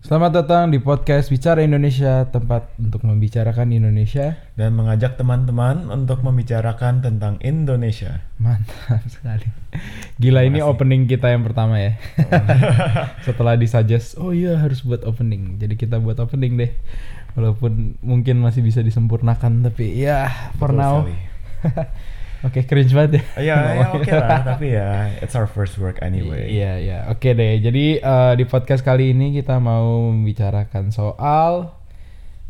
Selamat datang di podcast Bicara Indonesia, tempat untuk membicarakan Indonesia. dan mengajak teman-teman untuk membicarakan tentang Indonesia. Mantap sekali. Gila ini opening kita yang pertama ya. Setelah disuggest, oh iya harus buat opening. Jadi kita buat opening deh. Walaupun mungkin masih bisa disempurnakan tapi ya for Betul now. Oke, cringe banget ya. Ya, ya oke lah, tapi ya it's our first work anyway. Iya, iya. Oke deh. Jadi eh, di podcast kali ini kita mau membicarakan soal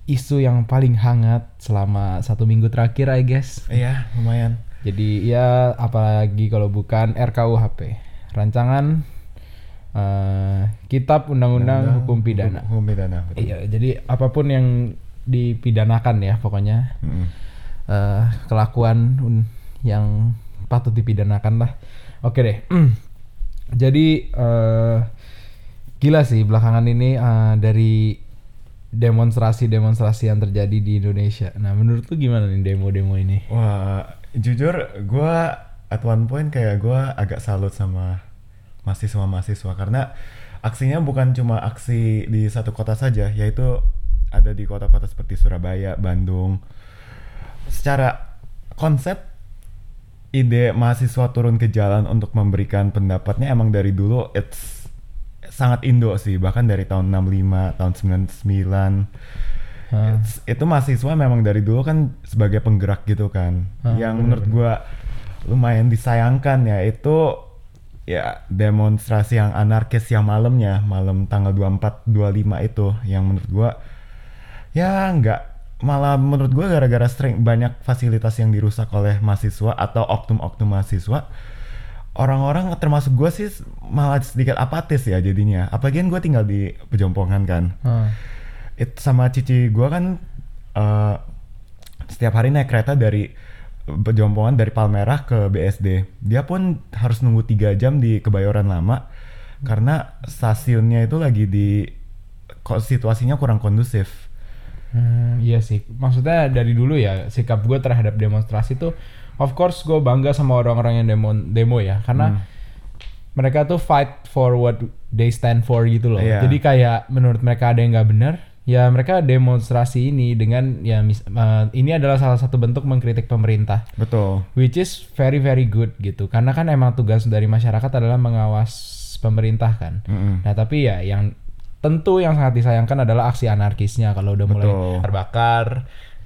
isu yang paling hangat selama satu minggu terakhir, I guess. Iya, lumayan. Jadi ya apalagi kalau bukan RKUHP, rancangan eh, Kitab Undang-Undang Hukum Pidana. Hukum pidana. betul. Iya, jadi apa pun yang dipidanakan ya pokoknya Mm-mm. eh, kelakuan un- yang patut dipidanakan lah. Oke deh. Jadi eh, gila sih belakangan ini eh, dari demonstrasi-demonstrasi yang terjadi di Indonesia. Nah, menurut lu gimana nih demo-demo ini? Wah, jujur gue at one point kayak gue agak salut sama mahasiswa-mahasiswa karena aksinya bukan cuma aksi di satu kota saja, yaitu ada di kota-kota seperti Surabaya, Bandung. Secara konsep ide mahasiswa turun ke jalan untuk memberikan pendapatnya emang dari dulu it's sangat Indo sih, bahkan dari tahun 65, tahun 99 Hah. It's- itu mahasiswa memang dari dulu kan sebagai penggerak gitu kan. Yang menurut gua lumayan disayangkan ya. Itu ya demonstrasi yang anarkis yang malamnya, malam tanggal 24 25 itu. Yang menurut gua ya nggak malah menurut gua gara-gara sering banyak fasilitas yang dirusak oleh mahasiswa atau oknum-oknum mahasiswa orang-orang termasuk gua sih malah sedikit apatis ya jadinya apalagi kan gue tinggal di pejompongan kan Hah. it sama cici gua kan eh, setiap hari naik kereta dari Pejompongan dari Palmerah ke BSD. Dia pun harus nunggu tiga jam di Kebayoran Lama karena stasiunnya itu lagi di kok situasinya kurang kondusif. Hmm, iya sih. Maksudnya dari dulu ya sikap gue terhadap demonstrasi tuh, of course gue bangga sama orang-orang yang demo demo ya, karena Hmm. mereka tuh fight for what they stand for gitu loh. Iya. Jadi kayak menurut mereka ada yang nggak benar, ya mereka demonstrasi ini dengan ya mis- eh, ini adalah salah satu bentuk mengkritik pemerintah, Betul. which is very very good gitu. Karena kan emang tugas dari masyarakat adalah mengawas pemerintah kan. Mm-mm. Nah tapi ya yang tentu yang sangat disayangkan adalah aksi anarkisnya kalau udah mulai Betul. terbakar,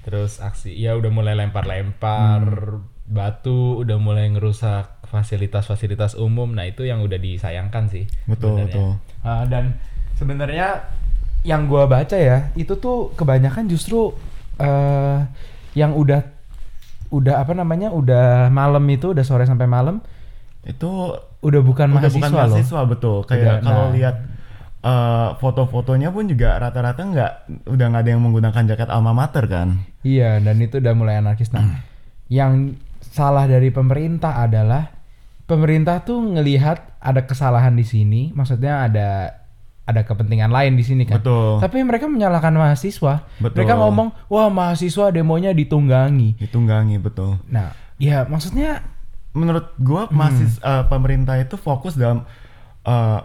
terus aksi ya udah mulai lempar-lempar Hmm. batu, udah mulai ngerusak fasilitas-fasilitas umum. Nah itu yang udah disayangkan sih. Betul, sebenarnya. betul. Ah, dan sebenarnya yang gua baca ya itu tuh kebanyakan justru eh yang udah udah apa namanya udah malam itu udah sore sampai malam Itu udah bukan udah mahasiswa bukan loh. mahasiswa betul. Udah, Kayak kalau nah. lihat eh, foto-fotonya pun juga rata-rata nggak udah nggak ada yang menggunakan jaket alma mater kan. Iya, dan itu udah mulai anarkis. Nah, yang salah dari pemerintah adalah pemerintah tuh ngelihat ada kesalahan di sini, maksudnya ada ada kepentingan lain di sini kan. Betul. Tapi mereka menyalahkan mahasiswa. Betul. Mereka ngomong, "Wah, mahasiswa demonya ditunggangi." Ditunggangi betul. Nah, ya maksudnya menurut gua Hmm. mahasiswa eh, pemerintah itu fokus dalam eh,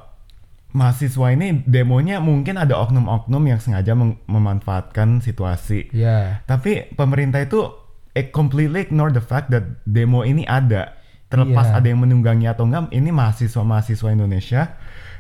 mahasiswa ini demonya mungkin ada oknum-oknum yang sengaja mem- memanfaatkan situasi. ya Tapi pemerintah itu eh, completely ignore the fact that demo ini ada. Terlepas Iya. ada yang menunggangi atau enggak, ini mahasiswa-mahasiswa Indonesia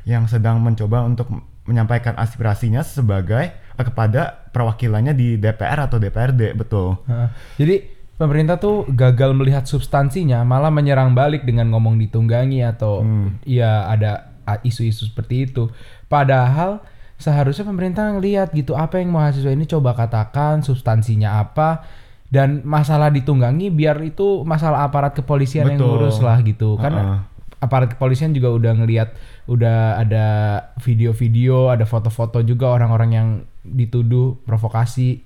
yang sedang mencoba untuk menyampaikan aspirasinya sebagai eh, kepada perwakilannya di DPR atau DPRD, betul. Heeh. Jadi pemerintah tuh gagal melihat substansinya, malah menyerang balik dengan ngomong ditunggangi atau Hmm. ya ada isu-isu seperti itu. Padahal seharusnya pemerintah ngelihat gitu apa yang mahasiswa ini coba katakan, substansinya apa dan masalah ditunggangi biar itu masalah aparat kepolisian yang Betul. ngurus lah gitu. Kan Heeh. aparat kepolisian juga udah ngelihat udah ada video-video, ada foto-foto juga orang-orang yang dituduh provokasi.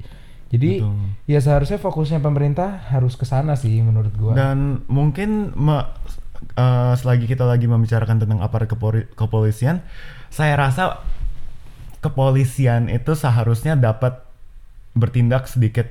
Jadi Betul. ya seharusnya fokusnya pemerintah harus ke sana sih menurut gua. Dan mungkin me- eh, selagi kita lagi membicarakan tentang aparat kepolisian, saya rasa kepolisian itu seharusnya dapat bertindak sedikit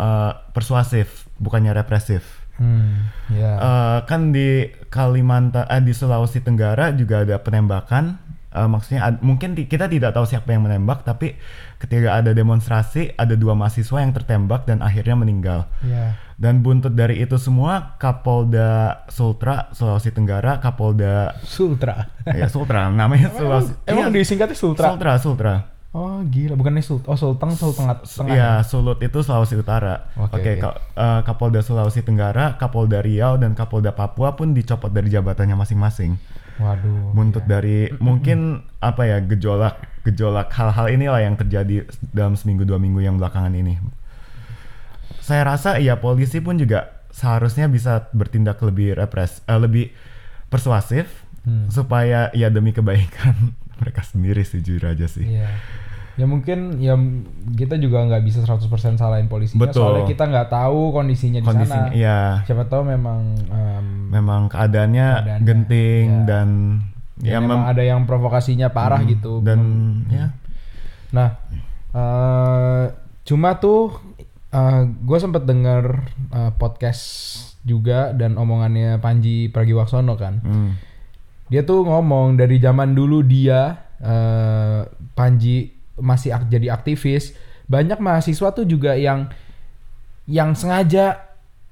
eh, persuasif, bukannya represif. Hmm, ya. Eh, kan di Kalimantan, eh, di Sulawesi Tenggara juga ada penembakan Eh, maksudnya ad- mungkin ti- kita tidak tahu siapa yang menembak, tapi ketika ada demonstrasi ada dua mahasiswa yang tertembak dan akhirnya meninggal. Ya. Dan buntut dari itu semua, Kapolda Sultra Sulawesi Tenggara, Kapolda Sultra. ya Sultra namanya emang Sulawesi. emang Iya, disingkatnya Sultra. Sultra, Sultra. Oh gila, bukannya Sult. Oh Sulteng, Sulteng Tengah. Iya, Sulut itu Sulawesi Utara. Oke, Oke, oke. Ka- eh, Kapolda Sulawesi Tenggara, Kapolda Riau dan Kapolda Papua pun dicopot dari jabatannya masing-masing. Waduh. Buntut iya. dari mungkin apa ya gejolak gejolak hal-hal inilah yang terjadi dalam seminggu dua minggu yang belakangan ini. Saya rasa ya polisi pun juga seharusnya bisa bertindak lebih repres, eh, lebih persuasif Hmm. supaya ya demi kebaikan mereka sendiri sih jujur aja sih. Iya. Ya mungkin ya kita juga nggak bisa 100% salahin polisinya Betul. soalnya kita nggak tahu kondisinya di Kondisinya sana. ya Siapa tahu memang em, memang keadaannya, Keadaannya, genting ya. dan ya, ya memang mem- ada yang provokasinya parah Hmm, gitu. dan Mem- ya Nah, eh cuma tuh gue sempet denger eh, podcast juga dan omongannya Panji Pragiwaksono kan. hmm, Dia tuh ngomong dari zaman dulu dia eh, Panji masih ak- jadi aktivis, banyak mahasiswa tuh juga yang yang sengaja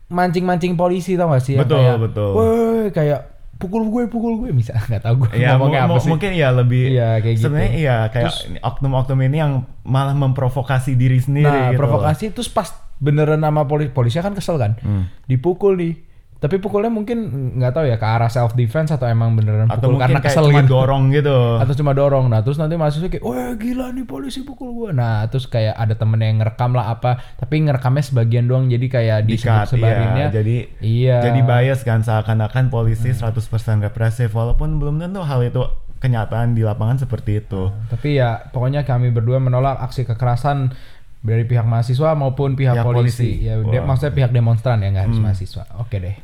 mancing-mancing polisi tau gak sih? Yang Betul, kayak, betul. "Woi, kayak pukul gue, pukul gue, bisa nggak tahu gue ya ngomongnya apa sih? mungkin ya lebih Iya, kayak gitu. sebenarnya iya kayak oknum-oknum ini yang malah memprovokasi diri sendiri Nah, gitu loh. provokasi terus pas beneran sama polisi, polisi kan kesel kan? Hmm. Dipukul nih. Tapi pukulnya mungkin nggak tahu ya ke arah self defense atau emang beneran atau pukul karena kesel cuma gitu. dorong gitu Atau cuma dorong. Nah, terus nanti mahasiswa kayak, "Wah, gila nih polisi pukul gua." Nah, terus kayak ada temen yang ngerekam lah apa, tapi ngerekamnya sebagian doang jadi kayak di Di-cut, sebarinnya. iya. jadi Iya. jadi bias kan seakan-akan polisi 100% represif walaupun belum tentu hal itu kenyataan di lapangan seperti itu Tapi ya pokoknya kami berdua menolak aksi kekerasan dari pihak mahasiswa maupun pihak, Pihak polisi. polisi. Ya, Wah. maksudnya pihak demonstran ya nggak harus mahasiswa. Oke deh.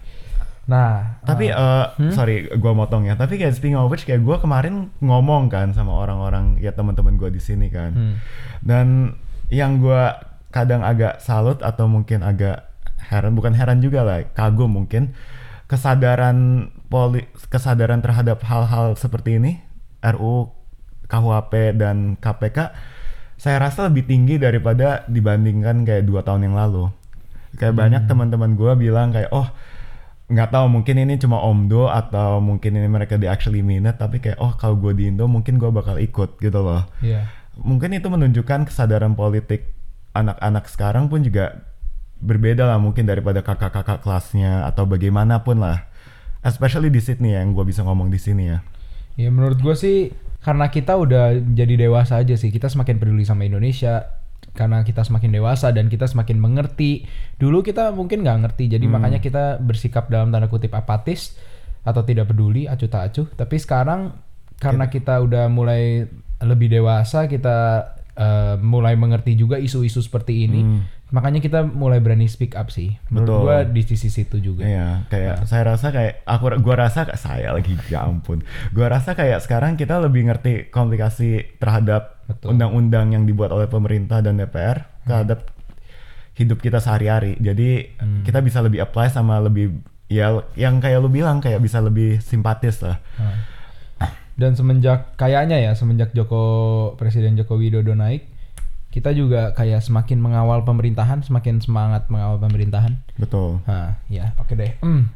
Nah, Tapi eh, sorry, gua motong ya. Tapi kayak speaking of which, kayak gua kemarin ngomong kan sama orang-orang ya teman-teman gua di sini kan. Hmm. Dan yang gua kadang agak salut atau mungkin agak heran, bukan heran juga lah, kagum mungkin kesadaran poli, kesadaran terhadap hal-hal seperti ini, RU, KUHP dan KPK, saya rasa lebih tinggi daripada dibandingkan kayak dua tahun yang lalu. Kayak banyak teman-teman gua bilang kayak, oh nggak tahu mungkin ini cuma omdo atau mungkin ini mereka di actually minute tapi kayak oh kalau gue di Indo mungkin gue bakal ikut gitu loh. Iya. mungkin itu menunjukkan kesadaran politik anak-anak sekarang pun juga berbeda lah mungkin daripada kakak-kakak kelasnya atau bagaimanapun lah. Especially di Sydney yang gue bisa ngomong di sini ya. Ya menurut gue sih karena kita udah jadi dewasa aja sih kita semakin peduli sama Indonesia karena kita semakin dewasa dan kita semakin mengerti. Dulu kita mungkin nggak ngerti jadi makanya kita bersikap dalam tanda kutip apatis atau tidak peduli acuh tak acuh. Tapi sekarang karena kita udah mulai lebih dewasa kita eh, mulai mengerti juga isu-isu seperti ini Hmm. Makanya kita mulai berani speak up sih menurut Betul. gue di sisi situ juga Iya, kayak saya rasa kayak aku gua rasa kayak saya lagi ya ampun. Gua rasa kayak sekarang kita lebih ngerti komplikasi terhadap undang-undang yang dibuat oleh pemerintah dan DPR terhadap hidup kita sehari-hari. Jadi kita bisa lebih apply sama lebih ya yang kayak lu bilang kayak bisa lebih simpatis lah. Nah. Dan semenjak kayaknya ya semenjak Joko Presiden Joko Widodo naik, kita juga kayak semakin mengawal pemerintahan, semakin semangat mengawal pemerintahan. Betul. Nah, ya oke deh. Hmm.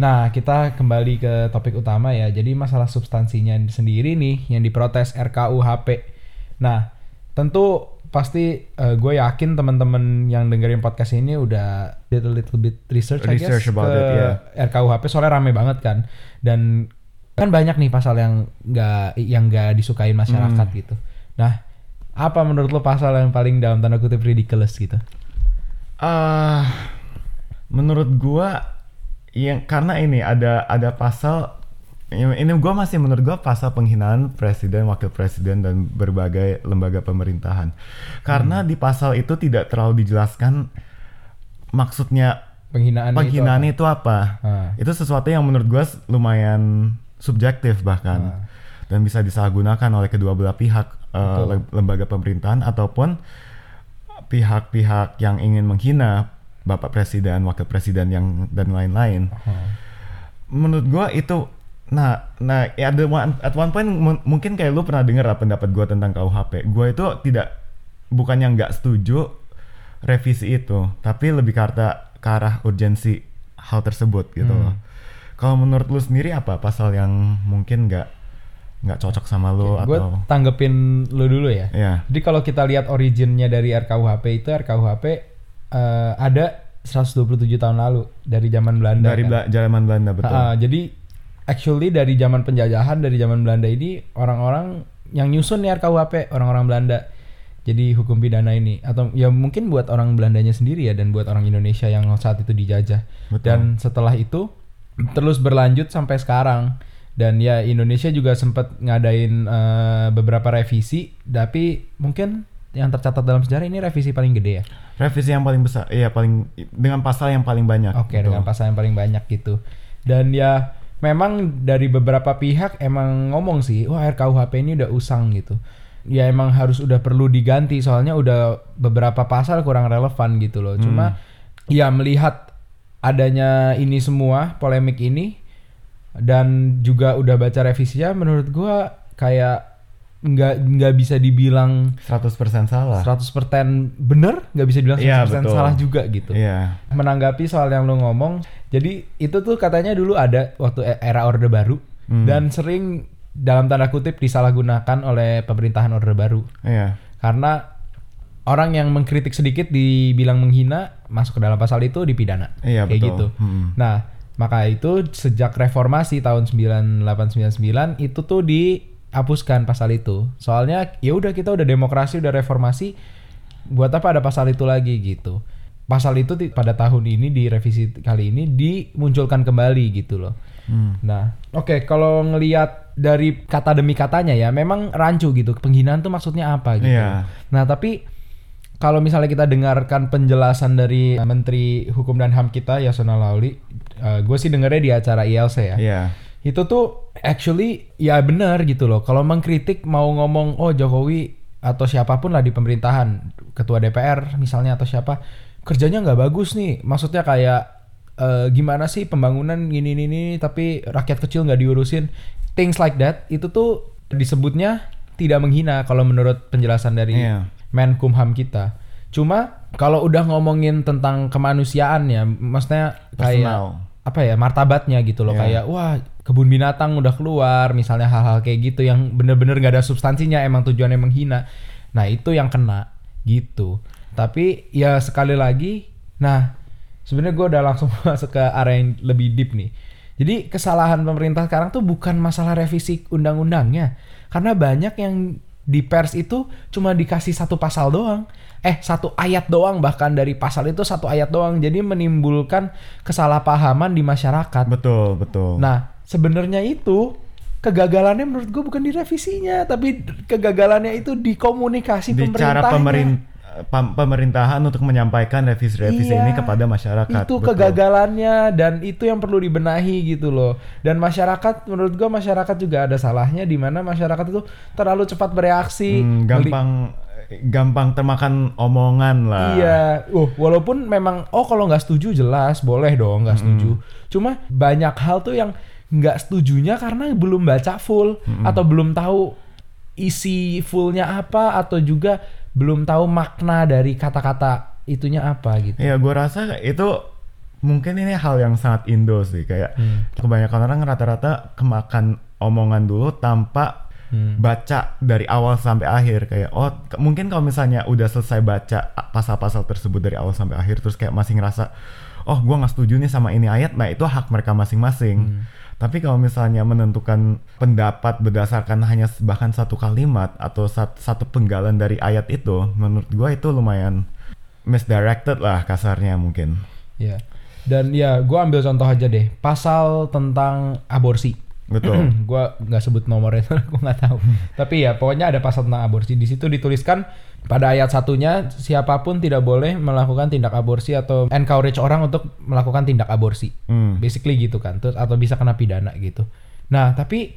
Nah, kita kembali ke topik utama ya. Jadi masalah substansinya sendiri nih yang diprotes RKUHP. Nah, tentu pasti gue yakin teman-teman yang dengerin podcast ini udah did a little bit research, I guess, Research about ke it, yeah. RKUHP soalnya rame banget kan. Dan kan banyak nih pasal yang nggak yang nggak disukain masyarakat Hmm. gitu. Nah, apa menurut lo pasal yang paling dalam tanda kutip ridiculous gitu? ah menurut gua yang karena ini ada ada pasal ini gua masih menurut gua pasal penghinaan presiden, wakil presiden dan berbagai lembaga pemerintahan. Karena di pasal itu tidak terlalu dijelaskan maksudnya Penghinaan, penghinaan itu itu apa. Ah. Itu sesuatu yang menurut gua lumayan subjektif bahkan dan bisa disalahgunakan oleh kedua belah pihak eh, Betul. lembaga pemerintahan ataupun pihak-pihak yang ingin menghina bapak presiden, wakil presiden yang dan lain-lain. apa? Menurut gua itu Nah, nah ya ada one, at one point mu- mungkin kayak lu pernah denger lah pendapat gue tentang KUHP. Gue itu tidak bukannya nggak setuju revisi itu, tapi lebih ke arah, ke arah urgensi hal tersebut gitu Hmm. loh. Kalau menurut lu sendiri apa pasal yang mungkin nggak nggak cocok sama lu Gue atau tanggepin lu dulu ya. ya Jadi kalau kita lihat originnya dari RKUHP itu RKUHP eh, ada 127 tahun lalu dari zaman Belanda. dari kan. Bela- zaman Belanda betul. Ah, jadi actually dari zaman penjajahan dari zaman Belanda ini orang-orang yang nyusun nih RKUHP orang-orang Belanda. Jadi hukum pidana ini atau ya mungkin buat orang Belandanya sendiri ya dan buat orang Indonesia yang saat itu dijajah. Betul. Dan setelah itu terus berlanjut sampai sekarang. Dan ya Indonesia juga sempat ngadain eh, beberapa revisi, tapi mungkin yang tercatat dalam sejarah ini revisi paling gede ya. Revisi yang paling besar, iya paling dengan pasal yang paling banyak. Oke, Betul. dengan pasal yang paling banyak gitu. Dan ya memang dari beberapa pihak emang ngomong sih, wah RKUHP ini udah usang gitu. Ya emang harus udah perlu diganti soalnya udah beberapa pasal kurang relevan gitu loh. Cuma ya melihat adanya ini semua polemik ini dan juga udah baca revisinya menurut gua kayak nggak nggak bisa dibilang 100% salah. 100% bener, nggak bisa dibilang 100% Iya, betul. salah juga gitu Iya. menanggapi soal yang lu ngomong. Jadi itu tuh katanya dulu ada waktu e- era Orde Baru Hmm. dan sering dalam tanda kutip disalahgunakan oleh pemerintahan Orde Baru. Iya. Karena orang yang mengkritik sedikit dibilang menghina masuk ke dalam pasal itu dipidana. Iya, Kayak betul. gitu. Hmm. Nah, maka itu sejak reformasi tahun 9899 itu tuh dihapuskan pasal itu. Soalnya ya udah kita udah demokrasi, udah reformasi, buat apa ada pasal itu lagi gitu. Pasal itu pada tahun ini di revisi kali ini dimunculkan kembali gitu loh. Hmm. Nah, oke kalau ngelihat dari kata demi katanya ya memang rancu gitu. Penghinaan tuh maksudnya apa gitu. Iya. Nah, tapi kalau misalnya kita dengarkan penjelasan dari Menteri Hukum dan HAM kita Yasona Lauli, gue sih dengarnya di acara ILC ya. Iya. Itu tuh actually ya benar gitu loh. Kalau mengkritik mau ngomong oh Jokowi atau siapa pun lah di pemerintahan, ketua DPR misalnya atau siapa kerjanya nggak bagus nih. Maksudnya kayak eh, gimana sih pembangunan gini ini tapi rakyat kecil nggak diurusin. Things like that itu tuh disebutnya tidak menghina kalau menurut penjelasan dari Iya. Menkumham kita. Cuma kalau udah ngomongin tentang kemanusiaan ya, maksudnya kayak Personal. apa ya martabatnya gitu loh Iya. kayak wah kebun binatang udah keluar misalnya hal-hal kayak gitu yang bener-bener nggak ada substansinya emang tujuannya menghina nah itu yang kena gitu tapi ya sekali lagi nah sebenarnya gue udah langsung masuk ke area yang lebih deep nih jadi kesalahan pemerintah sekarang tuh bukan masalah revisi undang-undangnya karena banyak yang di pers itu cuma dikasih satu pasal doang. Eh satu ayat doang bahkan dari pasal itu satu ayat doang. Jadi menimbulkan kesalahpahaman di masyarakat. Betul, betul. nah sebenarnya itu kegagalannya menurut gue bukan di revisinya tapi kegagalannya itu di komunikasi di cara pemerintahnya. pemerin pem- pemerintahan untuk menyampaikan revisi-revisi Iya, ini kepada masyarakat. Itu Betul. kegagalannya dan itu yang perlu dibenahi gitu loh. Dan masyarakat menurut gua masyarakat juga ada salahnya di mana masyarakat itu terlalu cepat bereaksi. Hmm, gampang gampang termakan omongan lah. Iya, uh, walaupun memang oh kalau nggak setuju jelas boleh dong nggak setuju. Cuma banyak hal tuh yang nggak setujunya karena belum baca full atau belum tahu isi fullnya apa atau juga belum tahu makna dari kata-kata itunya apa gitu. Iya, gue rasa itu mungkin ini hal yang sangat Indo sih kayak Hmm. kebanyakan orang rata-rata kemakan omongan dulu tanpa Hmm. baca dari awal sampai akhir kayak oh mungkin kalau misalnya udah selesai baca pasal-pasal tersebut dari awal sampai akhir terus kayak masih ngerasa oh gua nggak setuju nih sama ini ayat nah itu hak mereka masing-masing tapi kalau misalnya menentukan pendapat berdasarkan hanya bahkan satu kalimat atau sat- satu penggalan dari ayat itu menurut gua itu lumayan misdirected lah kasarnya mungkin Ya. Dan ya, gue ambil contoh aja deh. Pasal tentang aborsi. Betul gue nggak sebut nomornya, gue nggak tahu. Tapi ya, pokoknya ada pasal tentang aborsi. Di situ dituliskan pada ayat satunya siapa pun tidak boleh melakukan tindak aborsi atau encourage orang untuk melakukan tindak aborsi. Hmm. Basically gitu kan. Terus atau bisa kena pidana gitu. Nah, tapi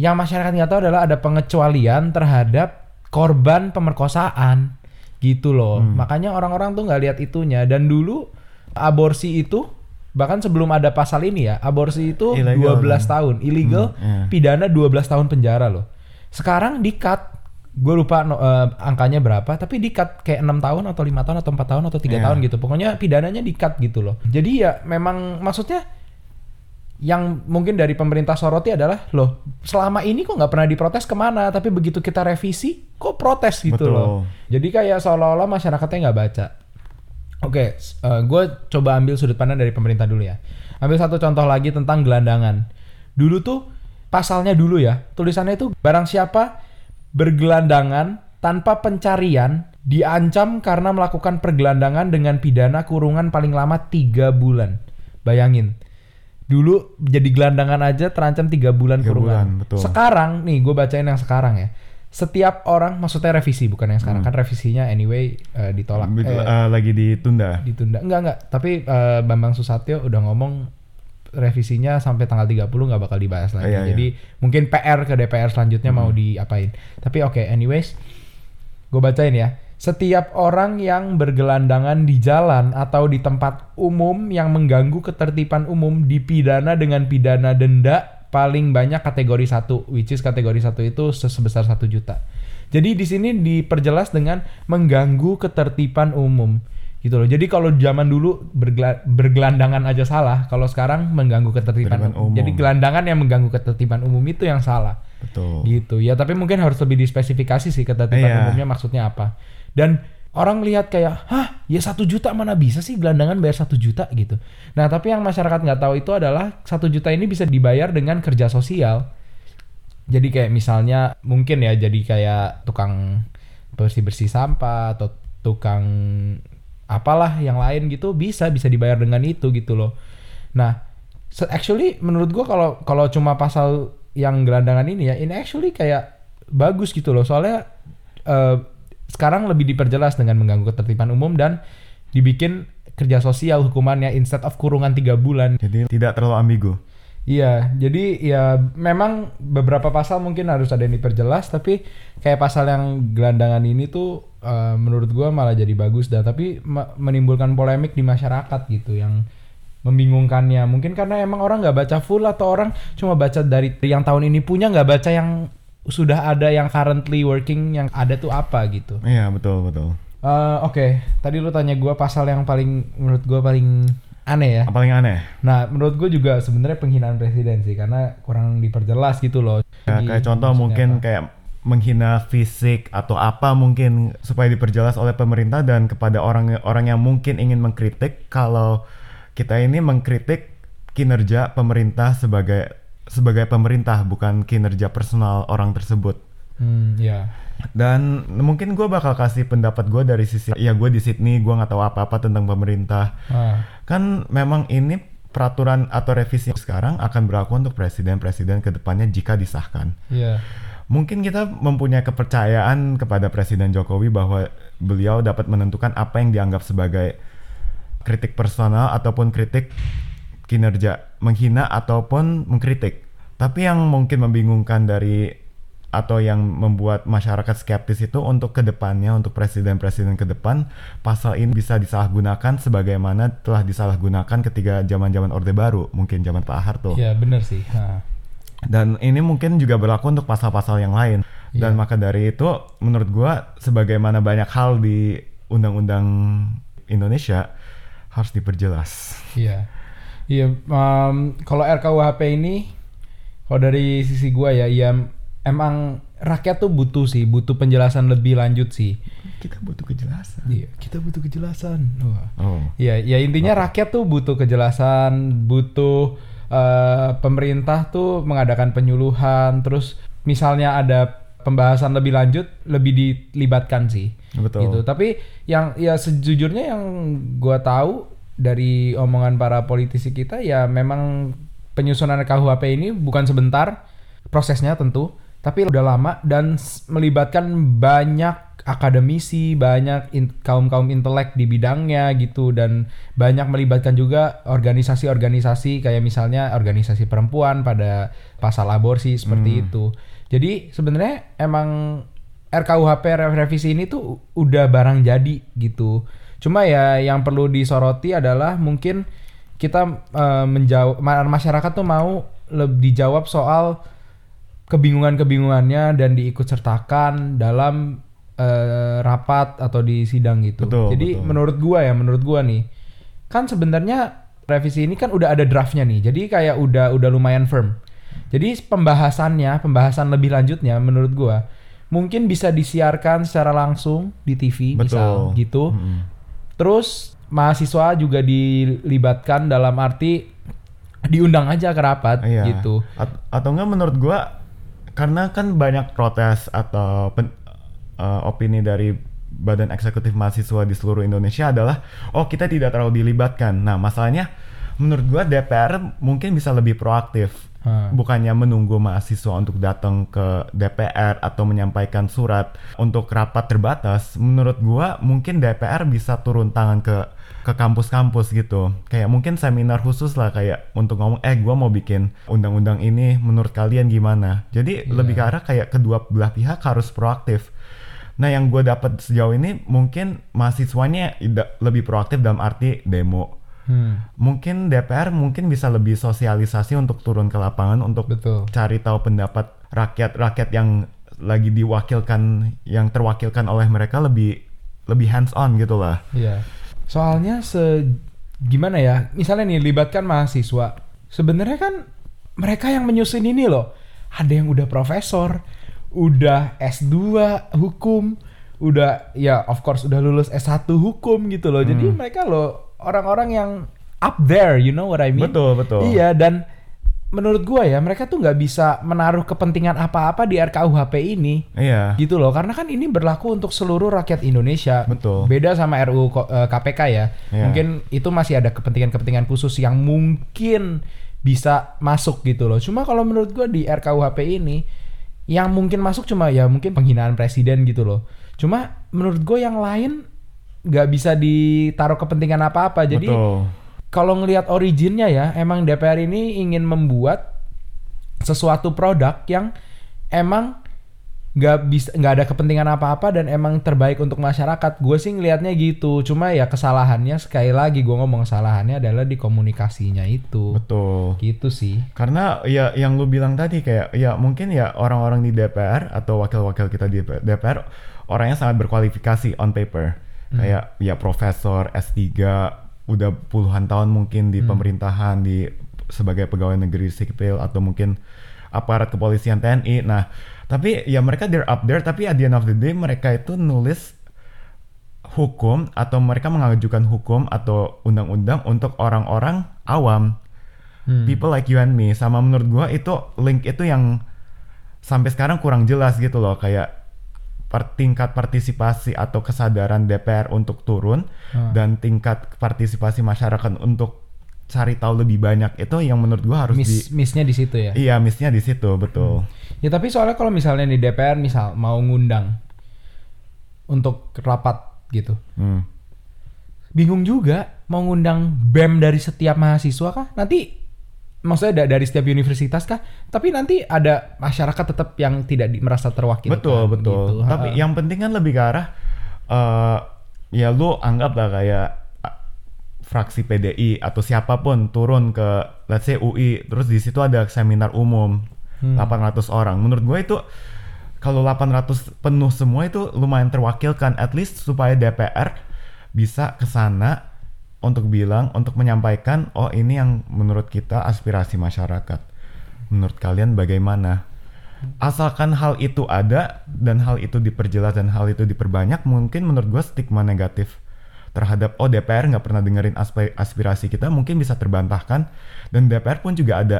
yang masyarakat nggak tahu adalah ada pengecualian terhadap korban pemerkosaan gitu loh. Makanya orang-orang tuh nggak lihat itunya. Dan dulu aborsi itu bahkan sebelum ada pasal ini ya, aborsi itu Ilegal, 12 kan? tahun, illegal, Hmm, iya. pidana 12 tahun penjara loh. Sekarang di-cut gue lupa no- eh, angkanya berapa tapi di-cut kayak enam tahun atau lima tahun atau empat tahun atau tiga Iya. tahun gitu pokoknya pidananya di-cut gitu loh jadi ya memang maksudnya yang mungkin dari pemerintah soroti adalah loh selama ini kok nggak pernah diprotes ke mana tapi begitu kita revisi kok protes gitu Betul. loh jadi kayak seolah-olah masyarakatnya nggak baca oke gue coba ambil sudut pandang dari pemerintah dulu ya ambil satu contoh lagi tentang gelandangan dulu tuh pasalnya dulu ya tulisannya itu barang siapa bergelandangan tanpa pencarian diancam karena melakukan pergelandangan dengan pidana kurungan paling lama tiga bulan bayangin dulu jadi gelandangan aja terancam tiga bulan Tiga kurungan. bulan, betul. Sekarang nih gue bacain yang sekarang ya. Setiap orang maksudnya revisi bukan yang sekarang kan revisinya anyway eh, ditolak Bit- eh, eh, lagi ditunda. ditunda enggak enggak tapi eh, Bambang Susatyo udah ngomong revisinya sampai tanggal 30 nggak bakal dibahas lagi. Iya, iya. Jadi mungkin PR ke DPR selanjutnya mau diapain. Tapi oke anyways gue bacain ya. Setiap orang yang bergelandangan di jalan atau di tempat umum yang mengganggu ketertiban umum dipidana dengan pidana denda paling banyak kategori 1 which is kategori 1 itu sebesar 1 juta. Jadi di sini diperjelas dengan mengganggu ketertiban umum gitu loh. Jadi kalau zaman dulu bergela- bergelandangan aja salah, kalau sekarang mengganggu ketertiban umum. umum. Jadi gelandangan yang mengganggu ketertiban umum itu yang salah Betul. gitu ya tapi mungkin harus lebih dispesifikasi sih ketertiban Iya. umumnya maksudnya apa dan orang lihat kayak hah ya satu juta mana bisa sih gelandangan bayar satu juta? gitu. Nah tapi yang masyarakat nggak tahu itu adalah satu juta ini bisa dibayar dengan kerja sosial. Jadi kayak misalnya mungkin ya jadi kayak tukang bersih bersih sampah atau tukang apalah yang lain gitu bisa bisa dibayar dengan itu gitu loh. Nah se- actually menurut gua kalau kalau cuma pasal yang gelandangan ini ya ini actually kayak bagus gitu loh. Soalnya eh, sekarang lebih diperjelas dengan mengganggu ketertiban umum dan dibikin kerja sosial hukumannya instead of kurungan tiga bulan Jadi tidak terlalu ambigu. Iya, jadi ya memang beberapa pasal mungkin harus ada yang diperjelas, tapi kayak pasal yang gelandangan ini tuh eh, menurut gua malah jadi bagus dan tapi me- menimbulkan polemik di masyarakat gitu yang membingungkannya. Mungkin karena emang orang nggak baca full atau orang cuma baca dari yang tahun ini punya nggak baca yang sudah ada yang currently working yang ada tuh apa gitu. Iya betul betul. Eh, Oke, tadi lu tanya gua pasal yang paling menurut gua paling aneh ya. Paling aneh? Nah, menurut gue juga sebenarnya penghinaan presiden sih karena kurang diperjelas gitu loh. Ya, kayak contoh mungkin apa? kayak menghina fisik atau apa mungkin supaya diperjelas oleh pemerintah dan kepada orang-orang yang mungkin ingin mengkritik kalau kita ini mengkritik kinerja pemerintah sebagai sebagai pemerintah bukan kinerja personal orang tersebut. Hmm, ya. Dan mungkin gue bakal kasih pendapat gue dari sisi ya gue di Sydney gue nggak tahu apa-apa tentang pemerintah. Ah, Kan memang ini peraturan atau revisi sekarang akan berlaku untuk presiden-presiden ke depannya jika disahkan. iya. Mungkin kita mempunyai kepercayaan kepada Presiden Jokowi bahwa beliau dapat menentukan apa yang dianggap sebagai kritik personal ataupun kritik kinerja, menghina ataupun mengkritik. Tapi yang mungkin membingungkan dari atau yang membuat masyarakat skeptis itu untuk ke depannya untuk presiden-presiden ke depan pasal ini bisa disalahgunakan sebagaimana telah disalahgunakan ketika zaman-zaman Orde Baru mungkin zaman Pak Harto Iya, bener sih. Ah. dan ini mungkin juga berlaku untuk pasal-pasal yang lain dan Iya. maka dari itu menurut gua sebagaimana banyak hal di undang-undang Indonesia harus diperjelas Iya. Iya, em, kalau RKUHP ini kalau dari sisi gua ya, ya emang rakyat tuh butuh sih, butuh penjelasan lebih lanjut sih. kita butuh kejelasan Iya, kita butuh kejelasan. Wah. oh Iya, ya intinya rakyat tuh butuh kejelasan, butuh eh, pemerintah tuh mengadakan penyuluhan, terus misalnya ada pembahasan lebih lanjut, lebih dilibatkan sih. Betul. Gitu. Tapi yang ya sejujurnya yang gua tahu dari omongan para politisi kita ya memang penyusunan KUHP ini bukan sebentar prosesnya tentu, tapi udah lama dan melibatkan banyak akademisi, banyak in- kaum-kaum intelek di bidangnya gitu dan banyak melibatkan juga organisasi-organisasi kayak misalnya organisasi perempuan pada pasal aborsi seperti itu. Jadi sebenarnya emang RKUHP re- revisi ini tuh udah barang jadi gitu. Cuma ya yang perlu disoroti adalah mungkin kita eh, menjawab ma- masyarakat tuh mau lebih dijawab soal kebingungan-kebingungannya dan diikut sertakan dalam eh, rapat atau di sidang gitu. Betul, Jadi betul. menurut gua ya, menurut gua nih, kan sebenarnya revisi ini kan udah ada draftnya nih. Jadi kayak udah udah lumayan firm. Jadi pembahasannya, pembahasan lebih lanjutnya menurut gua mungkin bisa disiarkan secara langsung di TV misal Betul. gitu. Mm-mm. Terus mahasiswa juga dilibatkan dalam arti diundang aja ke rapat Iya. gitu. At- atau enggak menurut gua karena kan banyak protes atau pen- eh, opini dari badan eksekutif mahasiswa di seluruh Indonesia adalah oh kita tidak terlalu dilibatkan. Nah, masalahnya menurut gua DPR mungkin bisa lebih proaktif. Hah. Bukannya menunggu mahasiswa untuk datang ke DPR atau menyampaikan surat untuk rapat terbatas, menurut gua mungkin DPR bisa turun tangan ke ke kampus-kampus gitu. Kayak mungkin seminar khusus lah kayak untuk ngomong eh gua mau bikin undang-undang ini menurut kalian gimana. Jadi Iya. lebih ke arah kayak kedua belah pihak harus proaktif. Nah, yang gue dapat sejauh ini mungkin mahasiswanya lebih proaktif dalam arti demo. Hmm, Mungkin DPR mungkin bisa lebih sosialisasi untuk turun ke lapangan untuk betul. cari tahu pendapat rakyat-rakyat yang lagi diwakilkan yang terwakilkan oleh mereka lebih lebih hands on gitu lah. Iya. Soalnya se gimana ya? Misalnya nih libatkan mahasiswa. Sebenarnya kan mereka yang menyusun ini loh. Ada yang udah profesor, udah S2 hukum, udah ya of course udah lulus S1 hukum gitu loh. Jadi Hmm. mereka loh orang-orang yang up there, you know what I mean? Betul, betul. Iya, dan menurut gua ya mereka tuh nggak bisa menaruh kepentingan apa-apa di RKUHP ini Iya. gitu loh karena kan ini berlaku untuk seluruh rakyat Indonesia Betul. beda sama RUU ko- eh, KPK ya Iya. mungkin itu masih ada kepentingan-kepentingan khusus yang mungkin bisa masuk gitu loh cuma kalau menurut gua di RKUHP ini yang mungkin masuk cuma ya mungkin penghinaan presiden gitu loh cuma menurut gue yang lain nggak bisa ditaruh kepentingan apa-apa jadi kalau ngelihat originnya ya, emang DPR ini ingin membuat sesuatu produk yang emang nggak bisa nggak ada kepentingan apa-apa dan emang terbaik untuk masyarakat. Gue sih ngelihatnya gitu. Cuma ya kesalahannya sekali lagi gue ngomong kesalahannya adalah di komunikasinya itu. Betul. Gitu sih. Karena ya yang lu bilang tadi kayak ya mungkin ya orang-orang di DPR atau wakil-wakil kita di DPR orangnya sangat berkualifikasi on paper. Kayak ya profesor S3 udah puluhan tahun mungkin di pemerintahan di sebagai pegawai negeri sipil atau mungkin aparat kepolisian TNI. Nah, tapi ya mereka they're up there tapi at the end of the day mereka itu nulis hukum atau mereka mengajukan hukum atau undang-undang untuk orang-orang awam. Hmm. people like you and me. Sama menurut gua itu link itu yang sampai sekarang kurang jelas gitu loh. Kayak per- tingkat partisipasi atau kesadaran DPR untuk turun Hmm. dan tingkat partisipasi masyarakat untuk cari tahu lebih banyak itu yang menurut gua harus Miss di missnya di situ ya. iya missnya di situ betul Ya tapi soalnya kalau misalnya di DPR misal mau ngundang untuk rapat gitu. Hmm. bingung juga mau ngundang BEM dari setiap mahasiswa kah? Nanti maksudnya da- dari setiap universitas kah? Tapi nanti ada masyarakat tetap yang tidak di- merasa terwakilkan. Betul betul. gitu. Tapi yang penting kan lebih ke arah eh, ya lu anggap lah kayak fraksi PDI atau siapa pun turun ke let's say UI terus di situ ada seminar umum Hmm. 800 orang. Menurut gue itu kalau 800 penuh semua itu lumayan terwakilkan at least supaya DPR bisa ke sana untuk bilang untuk menyampaikan oh ini yang menurut kita aspirasi masyarakat. Menurut kalian bagaimana? Asalkan hal itu ada dan hal itu diperjelas dan hal itu diperbanyak, mungkin menurut gue stigma negatif terhadap oh DPR nggak pernah dengerin aspi- aspirasi kita mungkin bisa terbantahkan dan DPR pun juga ada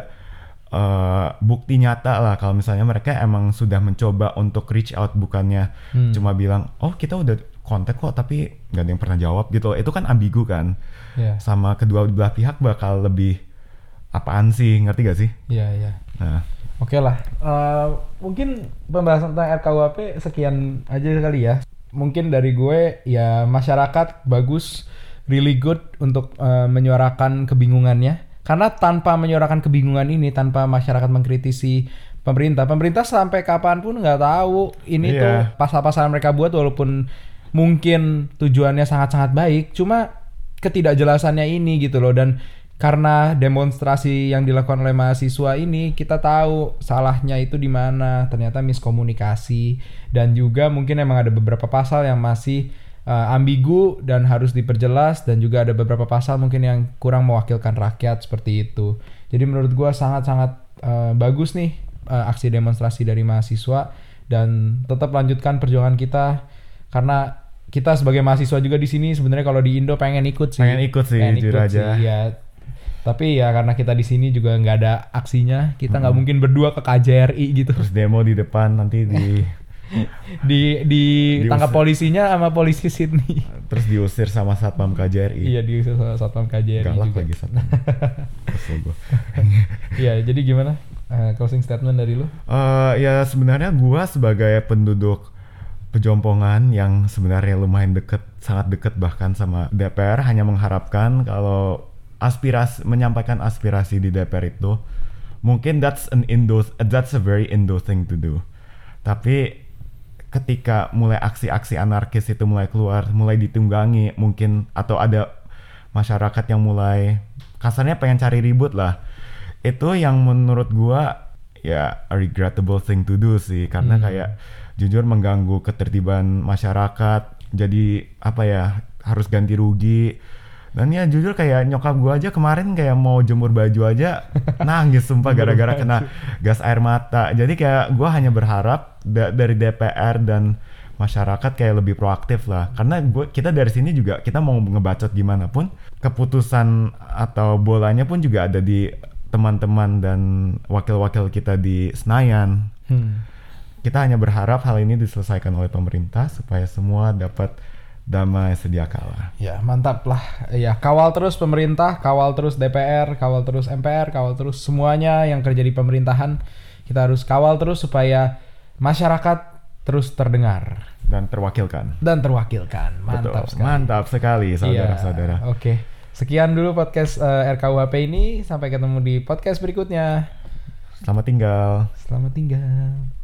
eh, bukti nyata lah kalau misalnya mereka emang sudah mencoba untuk reach out bukannya Hmm. cuma bilang oh kita udah kontak kok tapi nggak ada yang pernah jawab gitu itu kan ambigu kan Ya, sama kedua belah pihak bakal lebih apaan sih ngerti gak sih ya, ya. nah Oke lah. Eh, mungkin pembahasan tentang RKUHP sekian aja kali ya. Mungkin dari gue ya masyarakat bagus, really good untuk eh, menyuarakan kebingungannya. Karena tanpa menyuarakan kebingungan ini, tanpa masyarakat mengkritisi pemerintah, pemerintah sampai kapan pun nggak tahu ini Iya. tuh pasal-pasal mereka buat walaupun mungkin tujuannya sangat-sangat baik, cuma ketidakjelasannya ini gitu loh. Dan karena demonstrasi yang dilakukan oleh mahasiswa ini kita tahu salahnya itu di mana. Ternyata miskomunikasi. Dan juga mungkin emang ada beberapa pasal yang masih uh, ambigu dan harus diperjelas. Dan juga ada beberapa pasal mungkin yang kurang mewakilkan rakyat seperti itu. Jadi menurut gua sangat-sangat uh, bagus nih uh, aksi demonstrasi dari mahasiswa. Dan tetap lanjutkan perjuangan kita karena kita sebagai mahasiswa juga di sini sebenarnya kalau di Indo pengen ikut sih. Pengen ikut sih, pengen jujur ikut aja. sih, ya tapi ya karena kita di sini juga nggak ada aksinya kita Hmm. nggak mungkin berdua ke KJRI gitu. Terus demo di depan nanti di di di Diusir. tangkap polisinya sama polisi Sydney. Terus diusir sama satpam KJRI iya di satpam KJRI galak juga. lagi satpam. Iya jadi gimana Eh, closing statement dari lu? Eh, ya sebenarnya gua sebagai penduduk pejompongan yang sebenarnya lumayan deket sangat deket bahkan sama DPR hanya mengharapkan kalau aspirasi menyampaikan aspirasi di DPR itu mungkin that's an Indo that's a very Indo thing to do. Tapi ketika mulai aksi-aksi anarkis itu mulai keluar mulai ditunggangi mungkin atau ada masyarakat yang mulai kasarnya pengen cari ribut lah. Itu yang menurut gua ya a regrettable thing to do sih. Karena Hmm. kayak jujur mengganggu ketertiban masyarakat. Jadi apa ya harus ganti rugi. Dan ya jujur kayak nyokap gua aja kemarin kayak mau jemur baju aja nangis sumpah gara-gara kena gas air mata. Jadi kayak gua hanya berharap da- dari DPR dan masyarakat kayak lebih proaktif lah. Karena gua kita dari sini juga kita mau ngebacot gimana pun keputusan atau bolanya pun juga ada di teman-teman dan wakil-wakil kita di Senayan. Hmm. Kita hanya berharap hal ini diselesaikan oleh pemerintah supaya semua dapat damai sedia kala Ya mantap lah. Ya kawal terus pemerintah, kawal terus DPR, kawal terus MPR, kawal terus semuanya yang kerja di pemerintahan. Kita harus kawal terus supaya masyarakat terus terdengar dan terwakilkan dan terwakilkan. Mantap Betul. sekali. mantap sekali saudara-saudara Iya, Oke. Sekian dulu podcast eh, RKUHP ini. Sampai ketemu di podcast berikutnya. selamat tinggal Selamat tinggal.